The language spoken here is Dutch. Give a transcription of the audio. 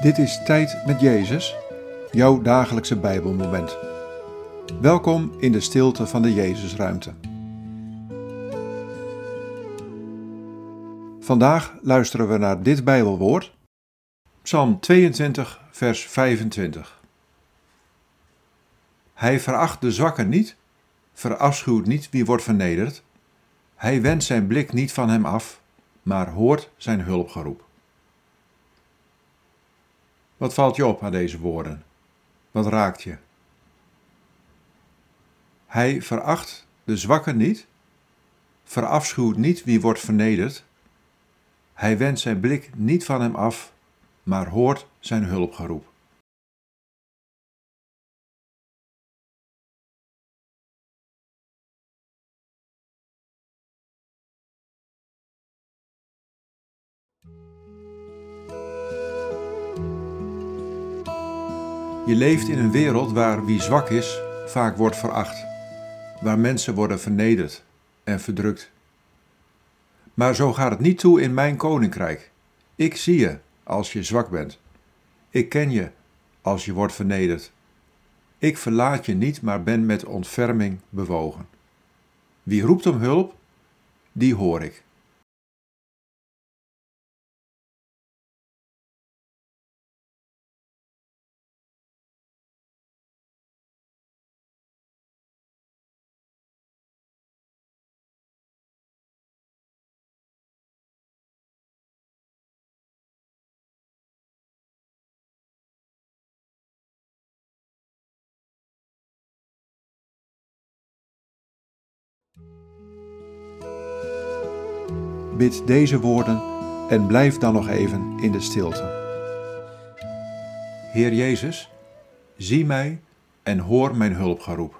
Dit is Tijd met Jezus, jouw dagelijkse Bijbelmoment. Welkom in de stilte van de Jezusruimte. Vandaag luisteren we naar dit Bijbelwoord, Psalm 22, vers 25. Hij veracht de zwakken niet, verafschuwt niet wie wordt vernederd. Hij wendt zijn blik niet van hem af, maar hoort zijn hulpgeroep. Wat valt je op aan deze woorden? Wat raakt je? Hij veracht de zwakken niet, verafschuwt niet wie wordt vernederd. Hij wendt zijn blik niet van hem af, maar hoort zijn hulpgeroep. Je leeft in een wereld waar wie zwak is vaak wordt veracht, waar mensen worden vernederd en verdrukt. Maar zo gaat het niet toe in mijn koninkrijk. Ik zie je als je zwak bent. Ik ken je als je wordt vernederd. Ik verlaat je niet, maar ben met ontferming bewogen. Wie roept om hulp, die hoor ik. Bid deze woorden en blijf dan nog even in de stilte. Heer Jezus, zie mij en hoor mijn hulpgeroep.